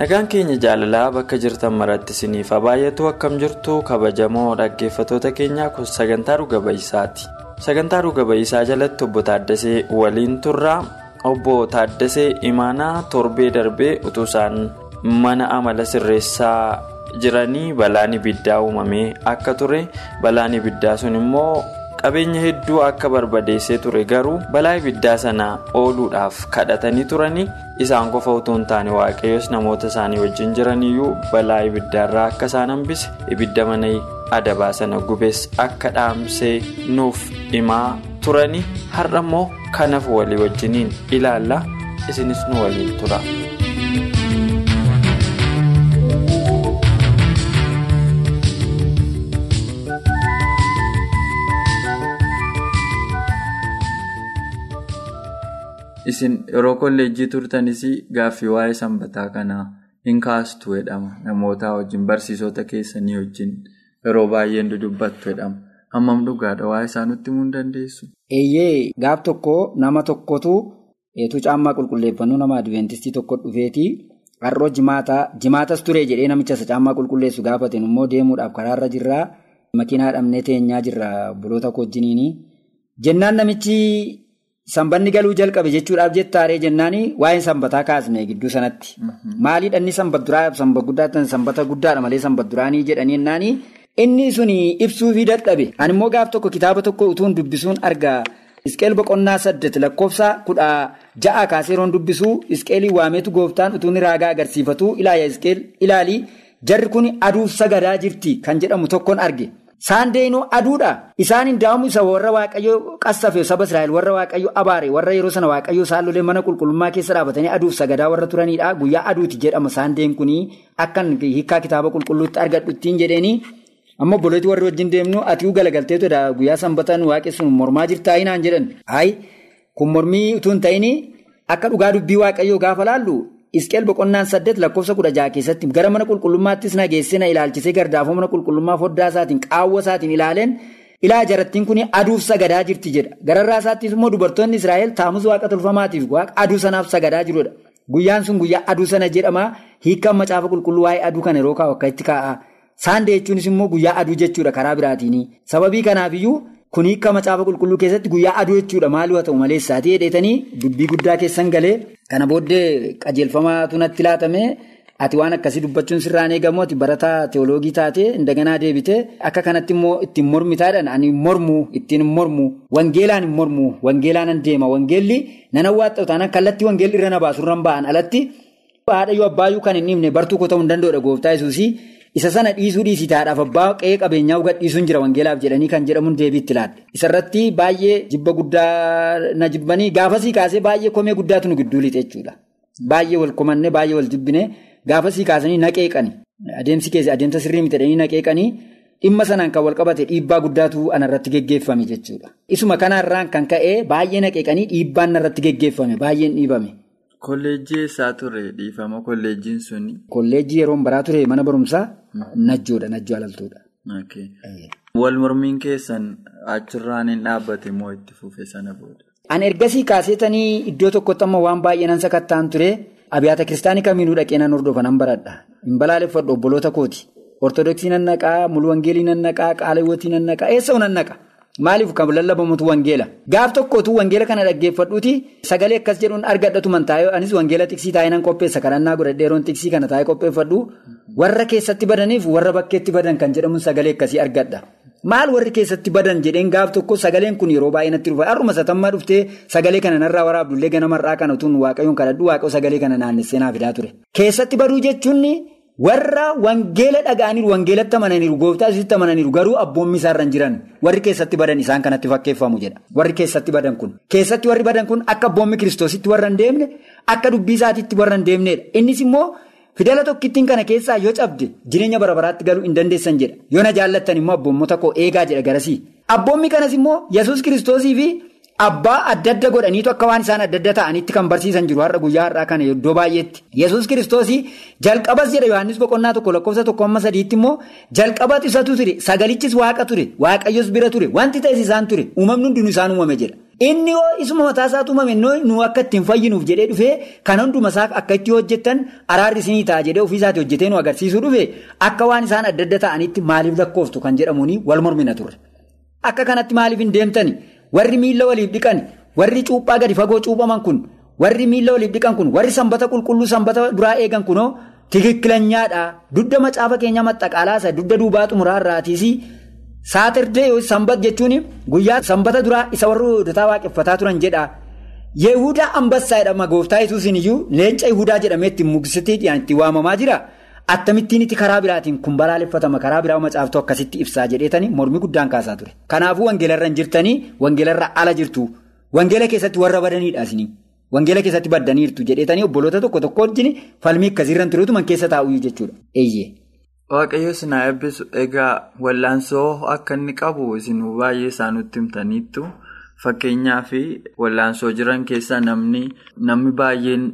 Nagaan keenya jaalalaa bakka jirtan maratti isiniif haa baay'atu akkam jirtu kabajamoo dhaggeeffatoota keenyaa kun sagantaa dhuga ba'isaati sagantaa dhuga ba'isaa jalatti obbo Taaddasee waliin turraa. Obbo Taaddasee imaanaa torbee darbee utuu isaan mana amala sirreessaa jiranii balaan ibiddaa uumamee akka ture. Balaan ibiddaa sun immoo qabeenya hedduu akka barbadeessee ture garuu balaa ibiddaa sana ooluudhaaf kadhatanii turanii isaan qofa utuu hin taane waaqayyoos namoota isaanii wajjin jiraniyyuu balaa ibiddaarraa akka isaan hambise ibidda mana adabaa sana gubees akka dhaamsee nuuf himaa turanii har'a immoo kanaaf walii wajjiniin ilaalla isinis nu waliin tura. Isin yeroo kolleejjii turtanis gaaffii waa'ee sanbataa kanaa hin kaastu jedhama. Namoota wajjin barsiisota keessanii wajjin yeroo baay'een dudubbattu jedhama. Hammam dhugaadha? Waa'ee isaa nutti himuu dandeessu. eeyyee gaaf tokko nama tokkotu eetuu caammaa qulqulleeffannuu nama adventistii tokko dhufeeti. Har'oo jimaatas ture jedhee namicha isa caammaa qulqulleessu gaafateen immoo deemuudhaaf karaarra jirraa makiinaa dhabnee teenyaa jirra buloota wajjiniini jennaan namichi. Sanbanni galuu jalqabe jechuudhaaf jettaaree jennaani waa'een sanbataa kaasne gidduu sanatti. Maaliidha inni sanbat duraa sanbat guddaa sanbata guddaadha malee sanbat duraanii jedhanii jennaani inni suni ibsuufii dadhabe. Ani immoo gaaf tokko kitaaba tokko utuun dubbisuun argaa. Isqeel boqonnaa saddeet lakkoofsa kudha ja'a kaasee yeroon dubbisuu isqeelii waameetu gooftaan utuun raagaa agarsiifatu ilaalii jarri kun aduuf sagadaa jirti kan jedhamu tokkoon arge. Saandeenoo aduudha. Isaan hindaa'amu isa warra waaqayyoo qassafe saba Israa'el warra waaqayyoo abaare warra yeroo sana waaqayyoo isaan lolee mana qulqullummaa keessa dhaabatanii aduuf sagadaa warra turanidha. Guyyaa aduuti jedhama saandeen kunii akkan hiikaa kitaaba qulqulluutti argadhu ittiin jedheeni. Amma obbolooti warri wajjin deemnu atiiwuu galagalteetudha guyyaa sanbataan waaqessuun mormaa jirtaa hinaan jedhan. Kun mormii utuu hin ta'in akka dhugaa dubbii waaqayyoo gaafa laallu. Isqeel boqonnaan saddeet lakkoofsa kudha jaha keessatti gara mana qulqullummaattis na geessee na ilaalchisee gardaafoo mana qulqullummaa foddaa isaatiin qaawwa isaatiin ilaaleen ilaa jarattiin kun aduuf sagadaa jirti jedha. Gararraa isaattis immoo dubartoonni Israa'el taamus waaqa tolfamaatiif aduu sanaaf sagadaa jirudha. Guyyaan sun guyyaa aduu sana jedhama hiikkaan macaafa qulqulluu waa'ee aduu kana yeroo kaa'u akka itti kaa'a. Saandee jechuunis immoo guyyaa aduu jechuudha karaa biraatiin. Sababii kanaafiyyuu kun hiikkaa macaafa qulqulluu keessatti guyyaa aduu jechuudha. Maal haa ta'u? Malee isaatii hidheetanii dubbii guddaa keessan galee kana booddee qajeelfamaatu natti laatame. Ati waan akkasii dubbachuun sirraan eegamu ati barataa teoloogii taate indaganaa deebite akka kanatti immoo ittiin mormitaadhaan ani mormu ittiin mormu wangeelaan hin mormu wangeelaan deema. Wangeelli nan hawwaata'u taanaan kallattii wangeelli irra na baasurran ba'an. Alatti haadhayyuu abbaayyuu kan hin dhibne bartuu koo ta'uu hin danda'udha gooftaa yesuusii. Isa sana dhiisuu dhiisitaadhaaf abbaa qe'ee qabeenyaa uga dhiisuun jira wangeelaaf jedhanii kan jedhamuun deebiitti laadde. Isarratti baay'ee jibba guddaa na jibbanii gaafasii kaasee baay'ee komee guddaatu nu gidduu lixe jechuudha. Baay'ee wal komannee baay'ee wal jibbine gaafasii kaasanii naqeeqani. Adeemsi keessa adeemsa sirrii miti jedhanii naqeeqanii dhimma sanaan kan wal qabate dhiibbaa guddaatu anarratti geggeeffame jechuudha. Isuma kanarraan kan ka'e baay'ee naqeeqanii dhiibbaan narratti geggeeffame baay'een dhiibame. Kolleejjii eessaa ture dhiifama kolleejjiin suni? Kolleejjii yeroon baraa ture mana barumsaa najjoodha najjoo alaltuudha. Wal mormiin keessan achirraan hin dhaabbate moo itti fufe sana booda? Ani ergasii kaaseetanii iddoo tokkotti amma waan baay'ee nan sakattaan ture abiyyaata kiristaanii kamiinuu dhaqee nan hordofa nan baradha. Hin balaaleffadhu obboloota kooti. Ortodoksii nan naqaa, mulwangeelii nan naqaa, qaalawwatii nan naqaa, eessa nan naqa? Maaliif kan lallabamutu wangeela? Gaaf tokkotu wangeela kana dhaggeeffadhuuti sagalee akkas jedhuun argadhatu man taa'ee anis wangeela tiksii taa'ee nan qopheessa kadhannaa godhadhee yeroon tiksii kana taa'ee qopheeffadhu warra keessatti badaniif warra bakkeetti badan kan jedhamuun sagalee akkasii argadha. Maal warri keessatti badan jedheen gaaf tokko sagaleen kun yeroo baay'ee natti dhufa har'uma satammaa dhuftee sagalee kana narraa waraabdullee ganamarraa kana utuun waaqayyoon kadhadhu waaqayoo sagalee kana naannessee naa fidaa ture. Keessatti baduu jechuun warra wangeela dhaga'aniiru wangeelatti amananiiru gooftaa yesuusitti amananiiru garuu abboommi isaarra hin jiran warri keessatti badan isaan kanatti fakkeeffamu jedha. Warri keessatti badan kun. Keessatti warri badan kun akka abboommi kiristoositti warra hin deemne akka dubbii isaatiitti warra hin deemnedha innis immoo fidela tokkittiin kana keessaa yoo cabde jireenya bara baraatti galuu hin dandeessan jedha. Yoo na jaallattan immoo abboommota koo eegaa jedha garasii. Abboommi kanas immoo yesuus kiristoosii fi. Abbaa adda adda godhaniitu akka waan isaan adda adda ta'anitti kan barsiisan jiru har'a guyyaa har'aa kana iddoo baay'eetti. Yesuus kiristoosii jalqabas jedha Yohaannis boqonnaa tokko lakkoofsa tokko amma sadiitti immoo jalqabatu isatu ture sagalichis waaqa ture waaqayyos bira ture wanti ta'es isaan ture uumamni hundinuu isaan uumame jedha. Inni yoo isuma mataa isaatu uumame nu akka ittiin fayyinuuf jedhee dhufee kan hunduma isaa akka itti hojjettan araarri isinii ta'a jedhee ofiisaati hojjetee nu agarsiisuu dhufe akka waan isaan adda adda ta'anitti maaliif lakkooftu kan jedhamuun wal mormina ture. Akka kanatti maaliif hin deemtani? Warri miila waliif dhiqan warri cuuphaa gadi fagoo cuuphaman kun warri miila waliif dhiqan kun warri sanbata qulqulluu sanbata duraa eegan kunoo tikikkilanyaadha dudda macaafa keenya maxxaqaalaasa dudda duubaa xumuraa irraatiis saaxirdee sanbat jechuun guyyaa sanbata duraa isa warri hojjetaa waaqeffataa turan jedha yehudaa ambassaa jedhama gooftaa yesuusin iyyuu leenca yehudaa jedhamee ittiin mugsitiidhaan itti waamamaa jira. Attamittiin itti karaa biraatiin kun balaaleffatama karaa biraa macaaftuu akkasitti ibsaa jedheetanii mormi guddaan kaasaa ture. Kanaafuu wangeelarra hin jirtanii wangeelarra ala jirtu. Wangeela keessatti warra badaniidha isinii. Wangeela keessatti baddaniirtu jedheetanii obboloota tokko tokko wajjin falmii akkasiirra tureetu man keessa taa'uu jechuudha. Waaqayyo isin haa eebbisu. Egaa wallaansoo akka inni qabu isin baay'ee isaanutti himtaniittu fakkeenyaaf wallaansoo jiran keessaa namni baay'een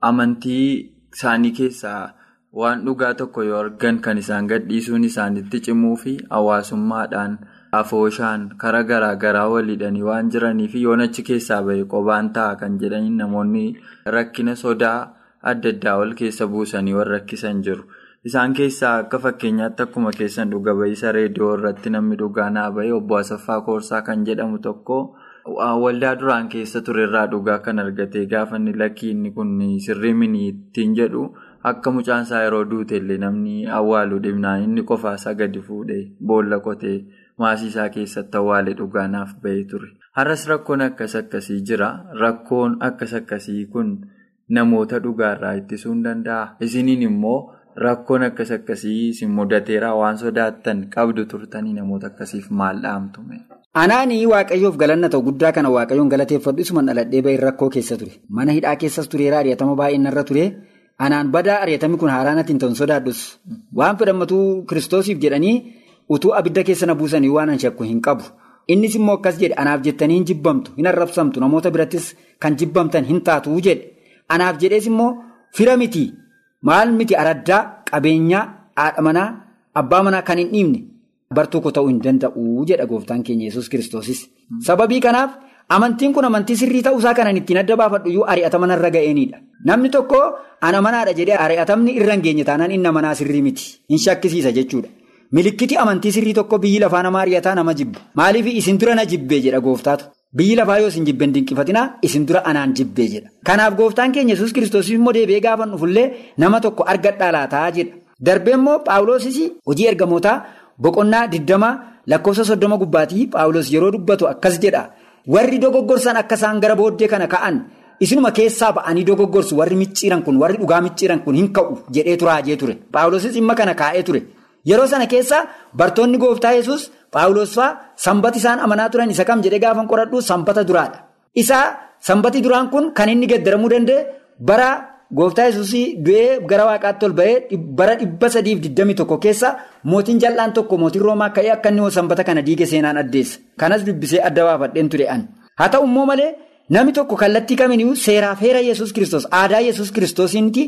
amantii isaanii keessaa. Waan dhugaa tokko yoo argan kan isaan gadhiisuun isaanitti cimuu fi hawaasummaadhaan afooshaan karaa garaa garaa waliidhanii waan jiraniif yoon achi keessaa bahe qobaan ta'a kan jedhanii namoonni rakkina sodaa adda addaa wal keessa buusanii wal rakkisan jiru. Isaan keessaa akka fakkeenyaatti akkuma keessan dhuga ba'iisa reediyoo irratti namni dhugaa naa bahe obbo Asaffaa Koorsaa kan jedhamu tokko. Waldaa duraan keessa turerraa dhugaa kan argatee gaafa inni lakkii inni kun sirrii mini ittiin jedhu akka mucaan isaa yeroo duute illee namni awwaaluu dhibnaan inni qofaasaa gadi fuudhee boolla qotee maasii isaa keessatti awwaalee dhugaa naaf bahee ture. Har'as rakkoon akkas akkasii jira. Rakkoon akkas akkasii kun namoota dhugaarraa ittisuu hin danda'a. Isiniin immoo rakkoon akkas akkasii isin mudateeraa waan sodaattan qabdu turtanii namoota akkasiif maal dhaamtu? Anaanii waaqayyoof galanna ta'u guddaa kana waaqayyoon galateeffadhu isuma dhaladhee bahin rakkoo keessa ture. Mana hidhaa keessas tureera ari'atama baay'een irra ture. Anaan badaa ari'atamni kun haaraanatiin ta'uun sodaadhus. Waan fedhammatuu kiristoosiif jedhanii utuu abidda keessa na buusanii waan an shakku hin qabu. Innis immoo akkas jedhe anaaf jettanii hin jibbamtu hin arrabsamtu namoota birattis kan jibbamtan hin taatu jedhe. Anaaf jedhees immoo fira miti maal miti araddaa qabeenyaa haadha manaa abbaa manaa kan hin dhiibne. Bartuu koo ta'uu hin danda'u jedha gooftaan keenya yesus kiristoosis. Sababii kanaaf amantiin kun amantii sirrii ta'uusaa kanan ittiin adda baafadhu iyyuu ari'atama narra ga'eenidha. Namni tokko ana manaadha jedhee ari'atamni irra hin geenye taanaan inni manaa sirrii miti. Hin shakkisiisa jechuudha. Milikkiti amantii sirrii tokko biyyi lafaa nama ari'ataa nama jibba. Maaliif isin dura na jibbee jedha gooftaatu. Biyyi lafaa yoo isin jibben dinqifatinaa isin dura anaan jibbee jedha. Kanaaf gooftaan keenya yesus kiristoos immoo deebi'ee gaafa dhufullee nama tokko argadhaa laataa jedha. Darbee immoo paawuloosis hojii ergamootaa. Boqonnaa digdama lakkoofsa soddoma gubbaatii Paawulos yeroo dubbatu akkas jedha. Warri dogoggorsan akka isaan gara booddee kana ka'an isinuma keessaa ba'anii dogoggorsu warri micciiran kun warri dhugaa micciiran kun hin ka'u jedhee turaajee ture. Paawulosis dhimma kana kaa'ee ture. Yeroo sana keessa bartoonni gooftaa yesus Paawulos fa'aa sanbata isaan amanaa turan isa kam jedhee gaafa qoradhu sanbata duraadha. Isaa sanbati duraan kun kan inni gaddaramuu danda'e bara. Gooftaa yesuusii du'ee gara waaqaatti ol bahee bara dhibba sadiif digdamii tokko keessa mootiin jal'aan tokko mootiin roomaa ka'ee akka inni sanbata kana diige seenaan addeessa. Kanas dubbisee adda baafadheen ture an. Haa ta'u immoo malee namni tokko kallattii kamiinuu seeraaf heera yesus kristos aadaa yesus kiristoosiinti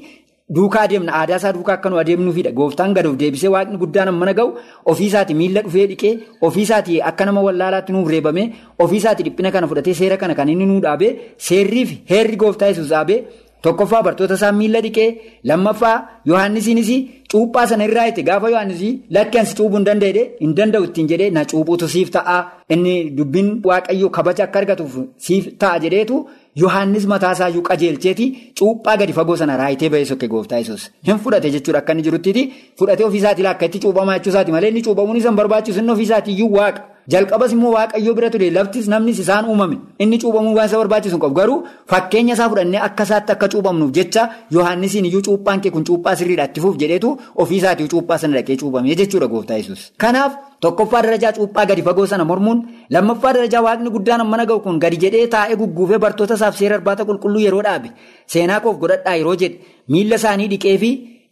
duukaa adeemna aadaa isaa duukaa akka nu adeemnuufidha. Gooftaan gad of deebisee waaqni guddaan mana ga'u ofiisaati miila dhufee dhiqee ofiisaati akka nama wallaalaatti nuuf reebamee ofiisaati dhiphina kana fudhatee seera kana kan inni nuu dhaabee seerriif heerri gooftaa yesus dhaabee. Tokkoffaa bartoota isaa miila dhiqee lammaffaa Yohaannisiinis cuuphaa sana irraa itti gaafa Yohaannisii lakki ansi cuubuu hin danda'e hin danda'u ittiin jedhee na cuuphuutu siif ta'a. Inni dubbiin waaqayyoo kabaja akka argatuuf siif ta'a jedheetu Yohaannis mataasaa iyyuu qajeelcheeti. Cuuphaa gadi fagoo sana raayitee bahee sokke gooftaa yesus hin fudhate jechuudha akka inni jiruttiiti fudhatee ofiisaatii akka itti cuuphamaa jechuusaati malee inni cuuphamuun isa hin barbaachisu inni ofiisaatii iyyuu waaqa jalqabas immoo waaqayyoo bira ture. Laftis namnis isaan uumame. Inni cuuphamuu waan isa barbaachisu qabu. Garuu fakkeenya isaa fudhannee akka isaatti akka cuuphamnuuf jecha yohaannisiin iyyuu cuuphaan kee kun cuuphaa sirriidha itti fuuf jedheetu ofiisaatii cuuphaa sana dhaqee cuuphamee jechuudha gooftaa yesus kanaaf tokkoffaa darajaa cuuphaa gadi fagoo sana mormuun lammaffaa darajaa waaqni guddaan mana ga'u kun gadi jedhee taa'ee gugguufee bartoota isaaf seera irbaata qulqulluu yeroo dhaabe. Seenaa koof godhadhaa yeroo jedhe. Miilla isaanii dhiqee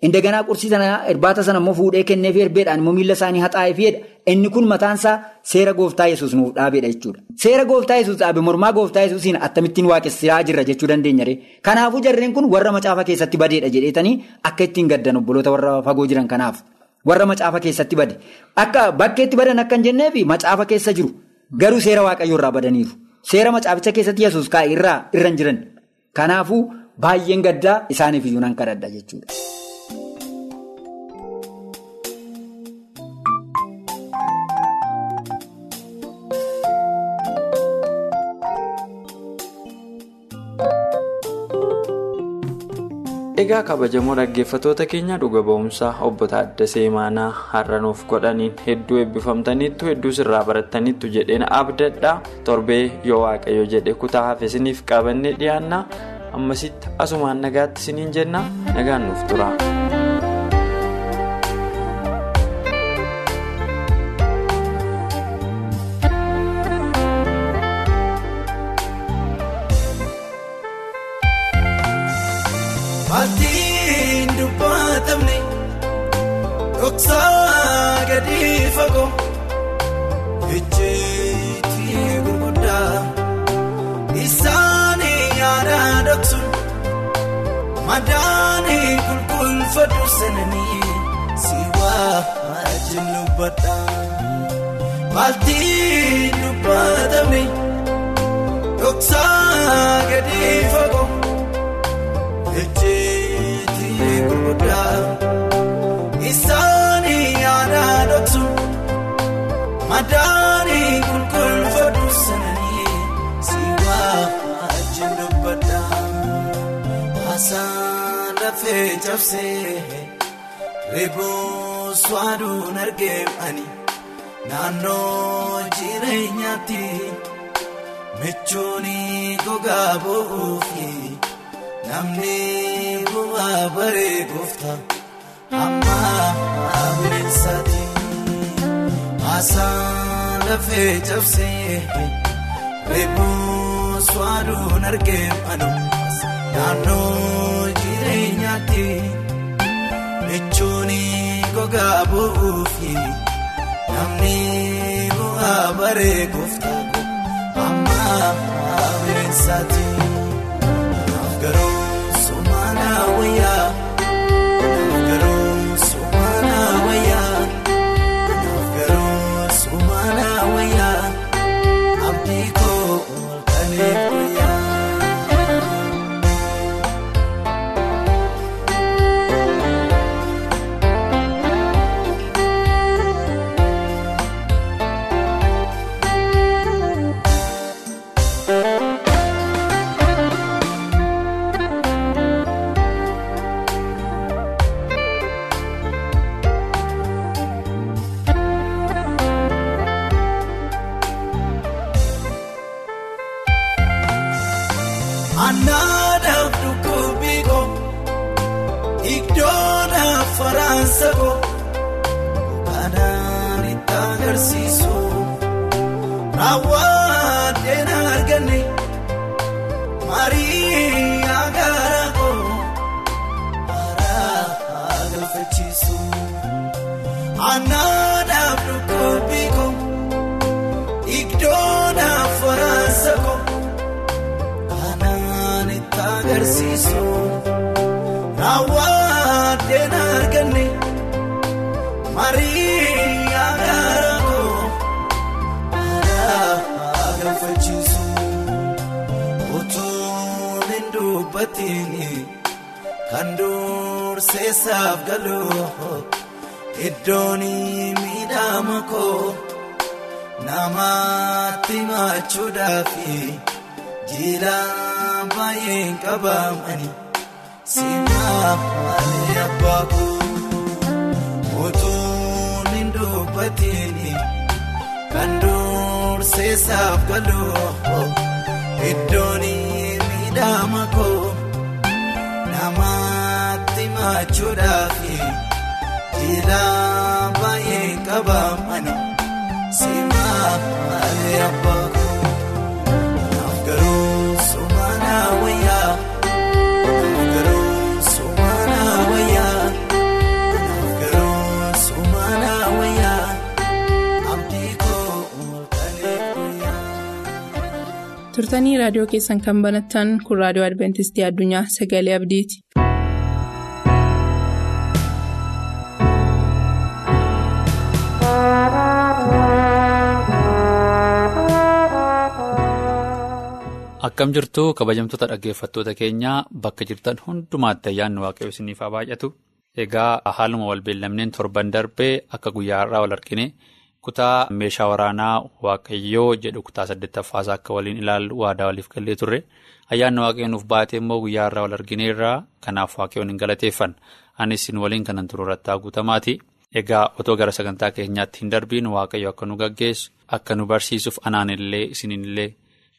indaganaa qursii sana irbaata sana immoo fuudhee kennee fi erbeedhaan immoo miilla isaanii haxaa'ee fiidha inni kun mataansaa seera gooftaa yesus nuuf dhaabeedha jechuudha. Seera gooftaa yesus dhaabe mormaa gooftaa yesuusiin akkamittiin waaqessaa jirra jechuu dandeenyare kanaafuu jarreen kun warra macaafa keessatti badeedha jedheetanii akka ittiin gaddan obboloota warra fagoo jiran kanaaf. Warra macaafa keessatti bade. Akka bakkeetti badan akka hin jenneefi macaafa keessa jiru. Garuu seera waaqayyoo irraa badaniiru. Seera macaaficha keessatti yesus kaa'e irra hin jiran. Kanaafuu baay'een gaddaa isaaniif iyyuu nan kadhadha jechuudha. Egaa kabajamoo dhaggeeffattoota keenya dhuga ba'umsaa obbo Taaddasee Imaanaa har'a nuuf godhaniin hedduu eebbifamtaniittu hedduu sirraa barattaniittu jedheen abdadhaa torbee yoo waaqayyo jedhe kutaa hafe isiniif qabannee dhiyaannaa ammasitti asumaan nagaatti isiniin jenna nagaan nuuf tura. Madaanii qulqulfadhu sananii siwaa ajjin dubbadhaa. Maatiin dubbatamne dhoksaa gadi fagoo. Ejjeetii gurguddaa isaanii yaada dhoksuun madaanii qulqulfadhu Haasaan lafee cabsee reebus waaduun argeemani naannoo jireenyaatti michuun gogaa bo'uufi. Namni bu'aa baree gooftaa amma bineensaati. Haasaan lafee cabsee reebus waaduun argeemanu naannoo jireenyaatti michuun gogaa bu'uufi namni bu'aa baree gooftaa amma bineensaati. Garuu sumaana wayyaa galfachiisu utuun hin dubbatiin kan durseessaaf galuu iddoon miidhama koo namaatti machuudhaafi. Jilaan baay'een qabamani simaa malee abbaa koo utuun hin dubbatiin kan dura. seesaaf galuu iddoon miidhama koo namaatti maachuudhaaf jila baay'ee qabamani simaa malee abbaa turtanii raadiyoo keessan kan banattan kun raadiyoo adventistii addunyaa sagalee abdiiti. Akkam jirtu kabajamtoota dhaggeeffattoota keenyaa bakka jirtan hundumaatti ayyaanni waaqayyoo isiniif haa baay'atu. Egaa haaluma wal beellamneen torban darbee akka guyyaa har'aa wal argine kutaa meeshaa waraanaa waaqayyoo jedhu kutaa saddeettaffaasaa akka waliin ilaallu waadaa waliif gallee turre. Ayyaanni waaqayyoo nuuf baatee immoo guyyaa har'aa wal argineerraa kanaaf waaqayyoon hin galateeffanna. Anis isin waliin kanan turu irratti guutamaati. Egaa otoo gara sagantaa keenyaatti hin darbiin waaqayyo akka nu gaggeessu akka nu barsiisuuf anaanillee isinillee.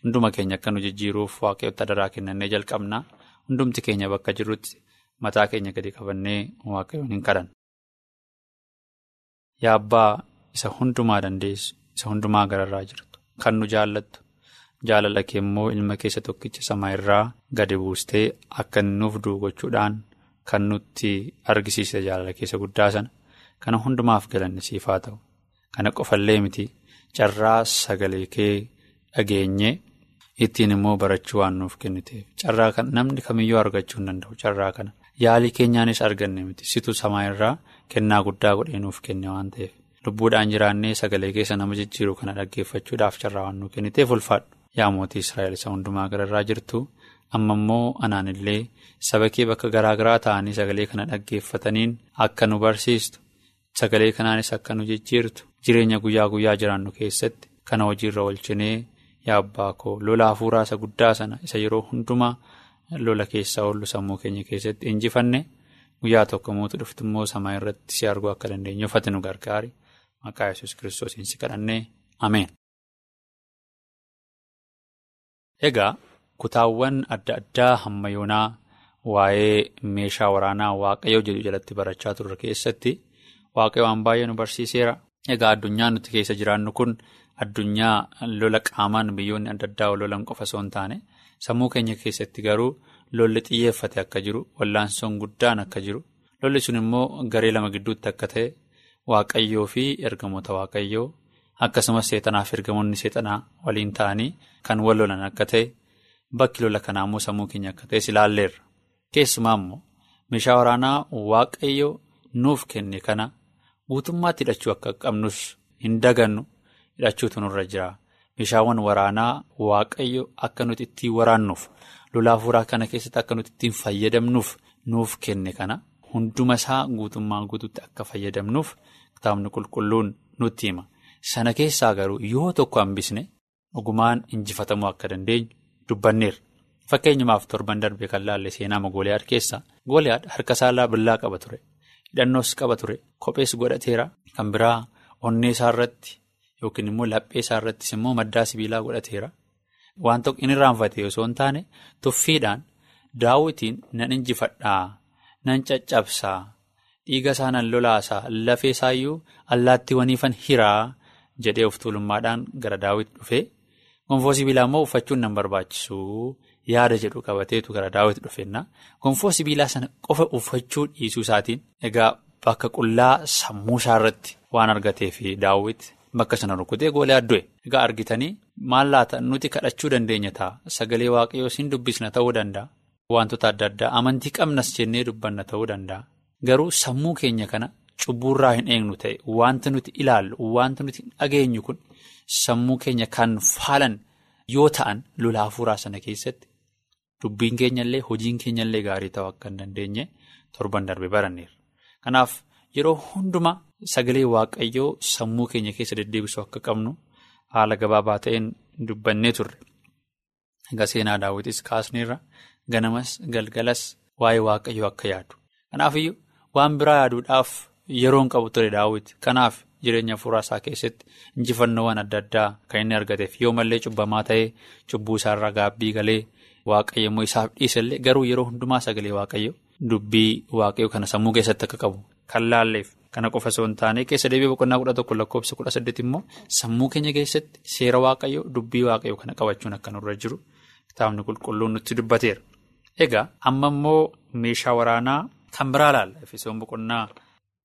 Hunduma keenya akka nu jijjiiruuf waaqayyoota adaraa kennannee jalqabna. Hundumti keenya bakka jirrutti mataa keenya gadi qabannee waaqayyoon hin kadhanna. Yaa Abbaa isa hundumaa dandeessu, isa hundumaa gararraa jirtu, kan nu jaallattu, jaalala kee immoo ilma keessa tokkicha samaa irraa gadi buustee akka nuuf du'u gochuudhaan kan nutti argisiise jaalala keessa guddaa sana. Kana hundumaaf galanni siif haa ta'u. Kana qofallee miti carraa sagalee kee dhageenye. Ittiin immoo barachuu waan nuuf kenniteef carraa kana namni kamiyyuu argachuu hin danda'u carraa kana yaalii keenyaanis arganne miti situ samaa irraa kennaa guddaa godhee nuuf kenne waan ta'eef lubbuudhaan jiraannee sagalee keessa nama jijjiiru kana dhaggeeffachuudhaaf carraa waan nuuf kenniteef ulfaadhu yaa mootii Israa'el isa hundumaa gararraa jirtu amma immoo anaanillee saba kee bakka garaa garaa ta'anii sagalee kana dhaggeeffataniin akka nu barsiistu sagalee kanaanis akka nu jijjiirtu jireenya guyyaa guyyaa jiraannu keessatti kana hojiirra oolchinee. Yaa abbaa koo lola hafuuraa isa guddaa sana isa yeroo hundumaa lola keessaa oollu sammuu keenya keessatti injifanne guyyaa tokko mootu dhuftu immoo samaa irratti si arguu akka dandeenyu uffati nu gargaari maqaa yesus kiristoosiin si kadhannee ameen. Egaa kutaawwan adda addaa hamma yoonaa waa'ee meeshaa waraanaa waaqayyoo jedhu jalatti barachaa turre keessatti waaqayyo waan baay'ee nu barsiiseera. Egaa addunyaa nuti keessa jiraannu kun. Addunyaa lola qaamaan biyyoonni adda addaa lolan qofa osoo hin taane sammuu keenya keessatti garuu lolli xiyyeeffate akka jiru wallaansoon guddaan akka jiru lolli sun immoo garee lama gidduutti akka ta'e waaqayyoo fi ergamoota waaqayyoo akkasumas seexanaa fi ergamoonni seexanaa waliin ta'anii kan wal lolan akka ta'e bakki lola kanaa immoo sammuu keenya akka ta'e ilaalleerra keessumaa immoo meeshaa waraanaa waaqayyoo nuuf kenne kana guutummaatti hidhachuu akka qabnus hin dagannu. hidhachuutu nurra jira meeshaawwan waraanaa waaqayyo akka nuti ittiin waraannuuf lolaa hafuuraa kana keessatti akka nuti ittiin fayyadamnuuf nuuf kenne kana hunduma isaa guutummaa guutuutti akka fayyadamnuuf kitaabni qulqulluun nutti hima sana keessaa garuu yoo tokko hambisne dhugumaan injifatamuu akka dandeenyu dubbanneerra. Fakkeenyumaaf torban darbee kan laalle seenaa gooliyaad keessa gooliyaad harka saalaa billaa qaba ture. Hidhannoos qaba ture. Kophees godhateera. Kan biraa onnee isaarratti. Yookiin immoo laphee isaa irrattis immoo maddaa sibiilaa godhateera. Waan tokko inni irraanfate osoo hin taane tuffiidhaan daawwitiin nan injifadhaa, nan caccabsaa, dhiiga isaa nan lolaasaa, lafee isaayyuu allaattiiwwaniifan hiraa jedhee of tuulummaadhaan gara daawwit dhufee gonfoo sibiilaa immoo uffachuun nan barbaachisu yaada jedhu qabateetu gara daawwit dhufeenna. Gonfoo sibiilaa sana qofa uffachuu dhiisuu isaatiin egaa bakka qullaa sammuu isaa irratti waan argateef daawwit. Bakka sana rukutee gooliyaad du'e egaa argitanii maal laata? Nuti kadhachuu dandeenya ta'a. Sagalee waaqayyoo siin dubbisna ta'uu danda'a wantoota adda addaa amantii qabnas jennee dubbanna ta'uu danda'a garuu sammuu keenya kana cubbuurraa hin eegnu ta'e wanti nuti ilaallu wanti nuti dhageenyu kun sammuu keenya kan faalan yoo ta'an lolaa hafuuraa sana keessatti dubbiin keenyallee hojiin keenyallee gaarii ta'uu akka hin dandeenye torban darbe baranneera kanaaf yeroo hundumaa. Sagalee waaqayyoo sammuu keenya keessa deddeebisuu akka qabnu haala gabaabaa ta'een dubbannee turre. Egaa seenaa daawwitis kaasneerra ganamas galgalas waa'ee waaqayyoo akka yaadu. Kanaafiyyuu waan biraa yaaduudhaaf yeroon qabu ture daawwiti. Kanaaf jireenya hafuuraa isaa keessatti injifannoowwan adda addaa kan inni argateef yoo mallee cubbamaa ta'ee cubbuu isaarraa gaabbii galee waaqayyo immoo isaaf dhiisellee garuu yeroo hundumaa sagalee waaqayyo dubbii waaqayyo kana sammuu keessatti akka qabu kan laalleef kana qofa osoo hin taane keessa deebi'ee boqonnaa kudha tokko lakkoofsa kudha saddeet immoo sammuu keenya keessatti seera waaqayyo dubbii waaqayyo kana qabachuun akka nurra jiru kitaabni qulqulluun nutti dubbateera. Egaa amma immoo meeshaa waraanaa kan biraa laalla? Efesoon boqonnaa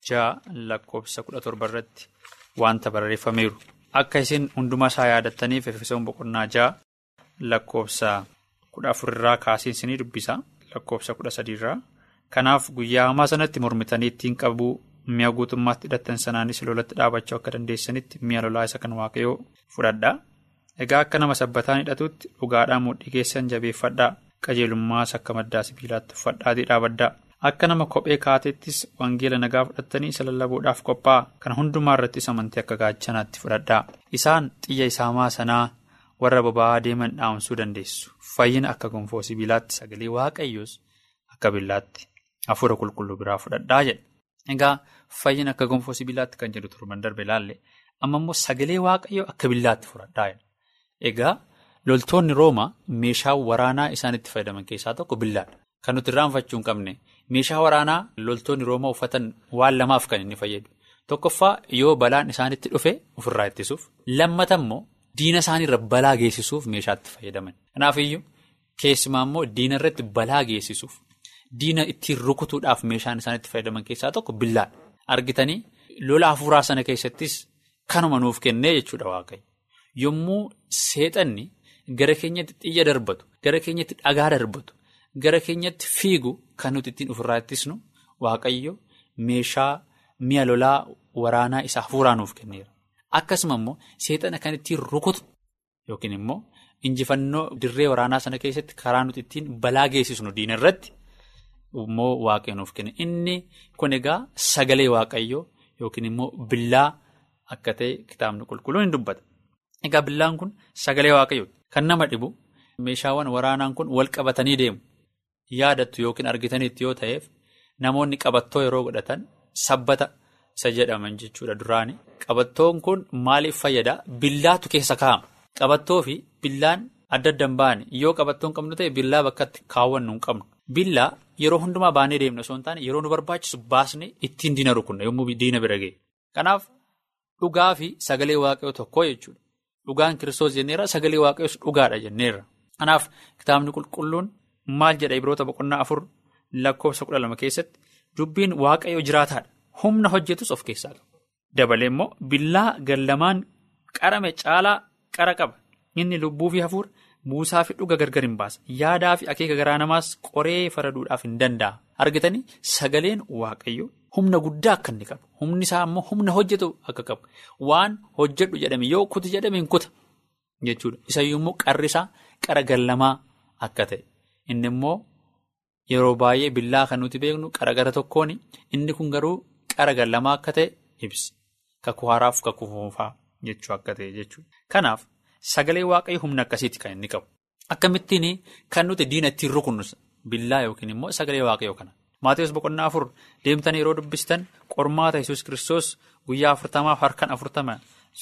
ja'a lakkoofsa kudha torba irratti wanta barreeffameeru. Akka isin hundumaa isaa yaadattaniif efesoon boqonnaa ja'a lakkoofsa kudha afurirraa kaasiin isinii dubbisa. Lakkoofsa kudha sadiirraa kanaaf guyyaa hamaa sanatti mormitanii ittiin qabuu mi'a guutummaatti hidhattan sanaanis lolatti dhaabachuu akka dandeessanitti mi'a lolaa isa kan waaqayyoo fudhadhaa egaa akka nama sabbataan hidhatutti dhugaadhaan mudhii keessan jabeeffadhaa. Qajeelummaas akka maddaa sibiilaatti uffadhaatii dhaabaddaa akka nama kophee kaateettis wangeela nagaa fudhattanii isa lallabuudhaaf qophaa'a kan hundumaa irrattis amantii akka gaachanaatti fudhadhaa isaan xiyya isaamaa sanaa warra boba'aa deeman dhaamsuu dandeessu. Fayyina akka gonfoo sibiilaatti sagalee waaqayyoos akka billaatti hafuura qulqulluu biraa fudhadhaa jedha. Egaa fayyina akka gonfoo sibiilaatti kan jedhu turban darbe ilaalle. Amma immoo sagalee waaqayyoo akka billaatti fudhadhaa egaa. Loltoonni Roomaa meeshaa waraanaa isaan itti fayyadaman keessaa tokko billaadha. Kan nuti irraanfachuu hin qabne meeshaa waraanaa loltoonni Roomaa uffatan waan lamaaf kan inni fayyadu. Tokkoffaa yoo balaan isaanitti dhufe ofirraa ittisuuf. Lammata immoo diina isaaniirra balaa geessisuuf meeshaatti fayyadaman. Kanaafiyyuu keessumaa immoo diina irratti balaa geessisuuf diina ittiin rukutuudhaaf meeshaan isaan itti fayyadaman keessaa tokko billaadha. Argitanii lola hafuuraa sana keessattis kanuma nuuf kennee jechuudha waaqayyo. Yommuu seexanni. Gara keenyatti xiyya darbatu gara keenyatti dhagaa darbatu gara keenyatti fiigu kan nuti ittiin ofirraa ittisnu waaqayyo meeshaa mi'a lolaa waraanaa isa hafuuraa nuuf kenneera. Akkasuma immoo seexana kan ittiin rukutu yookiin immoo injifannoo dirree waraanaa sana keessatti karaa nuti ittiin balaa geessisnu diina irratti immoo waaqayyo nuuf kenne. Inni kun egaa sagalee waaqayyoo yookiin immoo billaa akka ta'e kitaabni qulqulluun hin dubbata. Egaa billaan kun sagalee waaqayyooti. Kan nama dhibu meeshaawwan waraanaan kun wal qabatanii deemu. Yaadattu yookiin argitanitti yoo ta'eef namoonni qabattoo yeroo godhatan sabbata isa jedhaman jechuudha duraani. Qabattoon kun maaliif fayyadaa? Billaatu keessa kaa'ama. Qabattoo fi billaan adda adda hin baane yoo qabattoon qabnu ta'e billaa bakkatti kaawwannu hin qabnu. Billaa yeroo hundumaa baanee deemna osoo hin taane yeroo nu barbaachisu baasnee ittiin diina rukunna yommuu diina bira ga'e. Kanaaf dhugaa fi sagalee waaqayyoo tokkoo jechuudha. Dhugaan kiristoos jenneerra sagalee waaqayyoos dhugaadha jenneerra. Kanaaf kitaabni qulqulluun maal jedha Ibroota boqonnaa afur lakkoofsa kudha lama keessatti dubbiin waaqayyoo jiraataadha. Humna hojjetus of keessaa qaba. Dabalee immoo billaa gallamaan qarame caalaa qara qaba. Inni lubbuu fi hafuura buusaa fi dhuga gargar hin baasa. Yaadaa fi akeeka garaa namaas qoree faraduudhaaf hin danda'a. Argitanii sagaleen waaqayyoo humna guddaa akka inni qabu. Humni isaa immoo humna hojjetu akka qabu. Waan hojjedhu jedhame yoo kuti jedhame hin kuta jechuudha. Isayyuu immoo qarri isaa qara gallamaa akka ta'e. Inni immoo yeroo baay'ee billaa kan nuti beeknu qara gara tokkoon inni kun garuu qara gallamaa akka ta'e ibsa. Kakuu haaraaf kakuu fuunfaa jechuu akka ta'e jechuudha. Kanaaf sagalee waaqayyoo humna akkasiiti kan inni qabu. Akkamittiin kan nuti diina ittiin rukunnu billaa yookiin immoo sagalee waaqayyoo kana. Maatiyus boqonnaa afur deemtanii yeroo dubbistan qormaata yesus kiristoos guyyaa afurtamaaf harkaan afurtama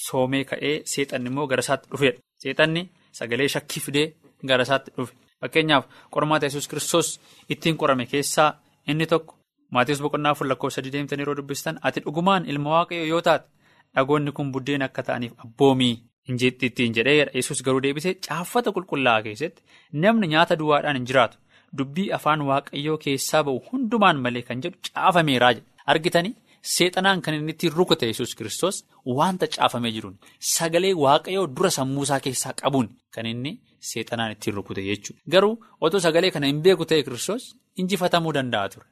soomee ka'ee seexanni immoo gara isaatti dhufeedha. Seexanni sagalee shakkii fidee gara isaatti dhufe. Fakkeenyaaf qormaata yesus kiristoos ittiin qorame keessaa inni tokko Maatiyus boqonnaa afur lakkoofsa sadii deemtanii yeroo dubbistan ati dhugumaan ilma waaqayyoo yoo taate dhagoonni kun buddeen akka ta'aniif abboomii hin ittiin jedhee yesus garuu deebisee caaffata qulqullaa'aa keessatti namni nyaata duwwaadhaan hin jiraatu. Dubbii afaan waaqayyoo keessaa ba'u hundumaan malee kan jedhu caafameeraa jedha. Argitanii seexanaan kan inni ittiin rukute yesus kiristoos wanta caafamee jiruun sagalee waaqayyoo dura sammuusaa keessaa qabuun kan inni seexanaan ittiin rukute jechuudha. Garuu otoo sagalee kana hin beeku ta'e kiristoos injifatamuu danda'a ture.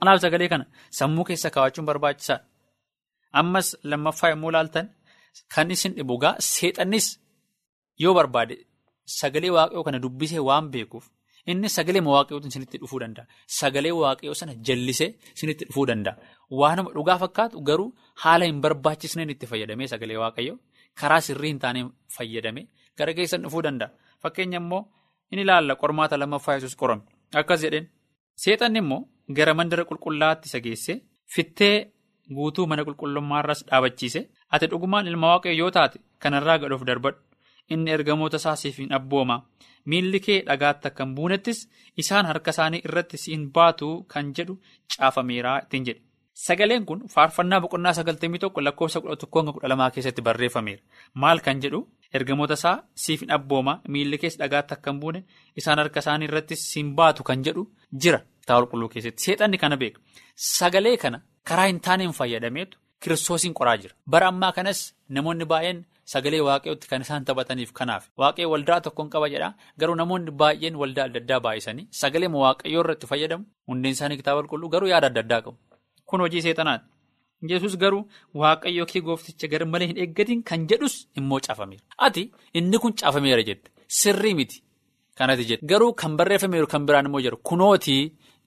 Kanaaf sagalee kana sammuu keessa kaawwachuun barbaachisaadha. Ammas lammaffaa yommuu ilaaltan kan isin dhibugaa seexannis yoo barbaade sagalee waaqayyoo kana dubbisee waan beekuuf. Inni sagalee waaqayyootiin isinitti dhufuu danda'a. Sagalee waaqayyoo sana jallisee isinitti dhufuu danda'a. Waanuma dhugaa fakkaatu garuu haala hin barbaachisneen itti fayyadamee sagalee waaqayyoo karaa sirrii hin taane fayyadamee gara keessan dhufuu danda'a. Fakkeenya immoo inni ilaalla qormaata lammaffaa yesus qorame. Akkas jedheen seexanni immoo gara mandara qulqullaa'aatti isa geessee fittee guutuu mana qulqullummaarras dhaabachiise ati dhugumaan ilma waaqayyo yoo taate kanarraa gadhoof darbadhu inni ergamoota isaa siif hin abbooma miilli kee dhagaatti akka hin buunettis isaan harka isaanii irratti si hin baatu kan jedhu caafameeraa ittiin jedhe. Sagaleen kun faarfannaa boqonnaa sagaltamii tokko lakkoofsa kudha tokkoo hanga kudha lamaa keessatti barreeffameera. Maal kan jedhu ergamoota isaa siif hin abbooma miilli keessa dhagaatti akka hin buune isaan harka isaanii irratti si hin baatu kan jedhu jira kitaaba qulqulluu keessatti. Seexanni kana beeka. Sagalee kana karaa hin taaneen fayyadameetu kiristoosiin qoraa jira. Bara ammaa kanas namoonni baay'een sagalee waaqayyootti kan isaan taphataniif kanaaf. Waaqayyo waldaa tokkoon qaba jedha. Garuu namoonni baay'een waldaa adda addaa baay'isanii sagalee waaqayyoo irratti fayyadamu. Hundeen isaanii kitaaba qulqulluu garuu yaada adda addaa qabu. Kun hojii seexanaati. Yesus garuu waaqayyoo kee goofticha gar malee hin eeggatiin kan jedhus immoo caafameera. Ati inni kun caafameera jette sirrii miti kanati jette garuu kan barreeffameeru kan biraan immoo jiru kunootii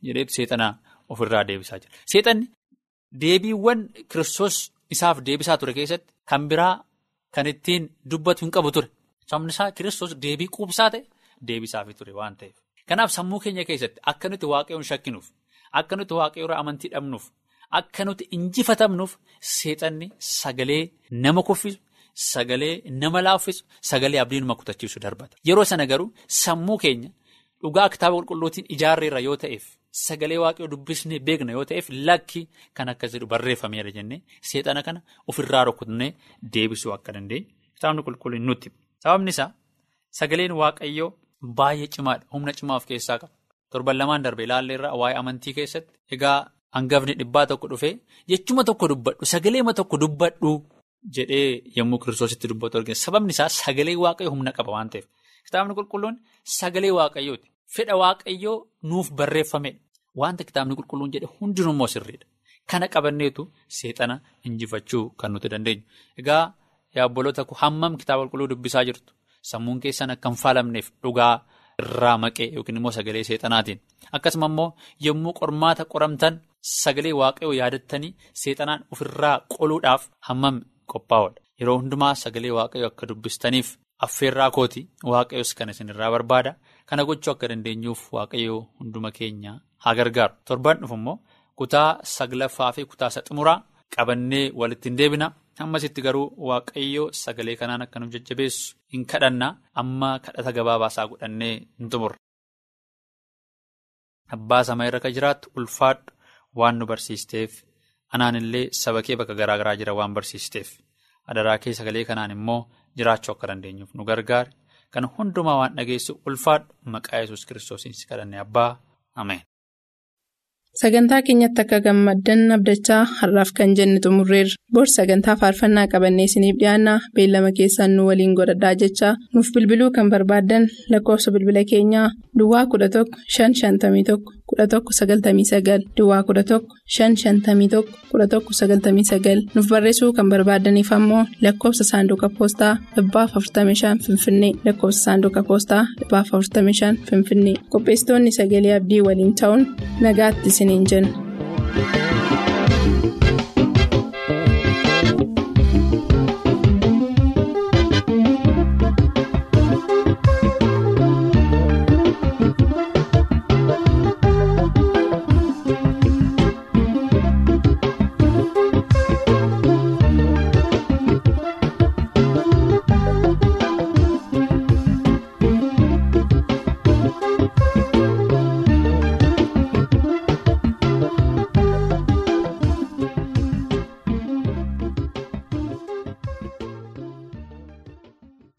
jedheetu seexanaa ofirraa deebisaa jira. Seexanni deebiiwwan kiristoos isaaf deebisaa ture keessatti kan biraa kan ittiin dubbatu hin qabu ture. Sababni isaa kiristoos deebii quubsaa ta'e deebisaafii ture waan ta'eef. Kanaaf sammuu keenya keessatti akka nuti waaqayyoon shakkinuuf akka nuti waaqayyoorraa amantii dhabnuuf. Akka nuti injifatamnuuf seexanni sagalee nama kuffisu sagalee nama laaffisu sagalee abdii nama kutachiisu darbata. Yeroo sana garuu sammuu keenya dhugaa kitaaba qulqulluutiin ijaarreerra yoo ta'eef sagalee waaqayyoo dubbisnee beekna yoo ta'eef lakki kan akkas jedhu barreeffameera jennee seexana kana ofirraa rukutnee deebisuu akka dandeenyu kitaabni qulqulluun nutti. Sababni isaa sagaleen waaqayyoo baay'ee cimaadha humna cimaa of keessaa qaba. Torban lamaan darbe ilaalleerra waa'ee amantii keessatti egaa. Hangafni dhibbaa tokko dhufee jechuma tokko dubbadhu sagaleema tokko dubbadhu jedhee yommuu kiristoositti dubbatu argina. Sababni isaa sagalee waaqayyoo humna qaba waan ta'eef. Kitaabni qulqulluun sagalee waaqayyooti. Fedha waaqayyoo nuuf barreeffamedha. Wanta kitaabni qulqulluun jedhe hundinummoo sirriidha. Kana qabanneetu seexana injifachuu kan nuti dandeenyu. Egaa yaabboloota hammam kitaaba qulqulluu dubbisaa jirtu. Sammuun keessan akka hin faalamneef dhugaa irraa maqee yookiin immoo sagalee seexanaatiin. Akkasuma immoo yommuu qormaata qoramtan. Sagalee waaqayyoo yaadattanii seexanaan ofirraa qoluudhaaf hammam qophaa'udha. Yeroo hundumaa sagalee waaqayyoo akka dubbistaniif affeerraa kooti waaqayyoos kan isinirraa barbaada. Kana gochuu akka dandeenyuuf waaqayyoo hunduma keenya haa gargaaru. Torban dhufu immoo kutaa saglaffaa fi kutaa xumuraa qabannee walitti hin deebina. Ammasitti garuu waaqayyoo sagalee kanaan akka nuuf jajjabeessu hin kadhanna. Amma kadhata gabaabaasaa godhannee hin xumurre. Abbaa sama irra kan jiraattu ulfaadhu. Waan nu barsiisteef anaan illee saba kee bakka garaa garaa jira waan barsiisteef adaraa kee sagalee kanaan immoo jiraachuu akka dandeenyuuf nu gargaare. Kan hundumaa waan dhageessu ulfaadhu. Maqaa yesus kiristoosiin si kadhanne abbaa. Ameen. Sagantaa keenyatti akka gammaddan abdachaa har'aaf kan jenne xumurreerra. Boorsii sagantaa faarfannaa qabannee isiniif dhiyaanna beellama keessaan nu waliin godhadhaa jechaa. Nuuf bilbiluu kan barbaaddan lakkoofsa bilbila keenyaa. Duwwaa 11 551 1199 Duwwaa 11 551 1199 nuuf barreessuu kan barbaadaniif ammoo lakkoofsa saanduqa poostaa dhibbaaf 45 Finfinnee lakkoofsa saanduqa poostaa dhibbaaf 45 Finfinnee qopheessitoonni sagalee abdii waliin ta'uun nagaatti isiniin jenna.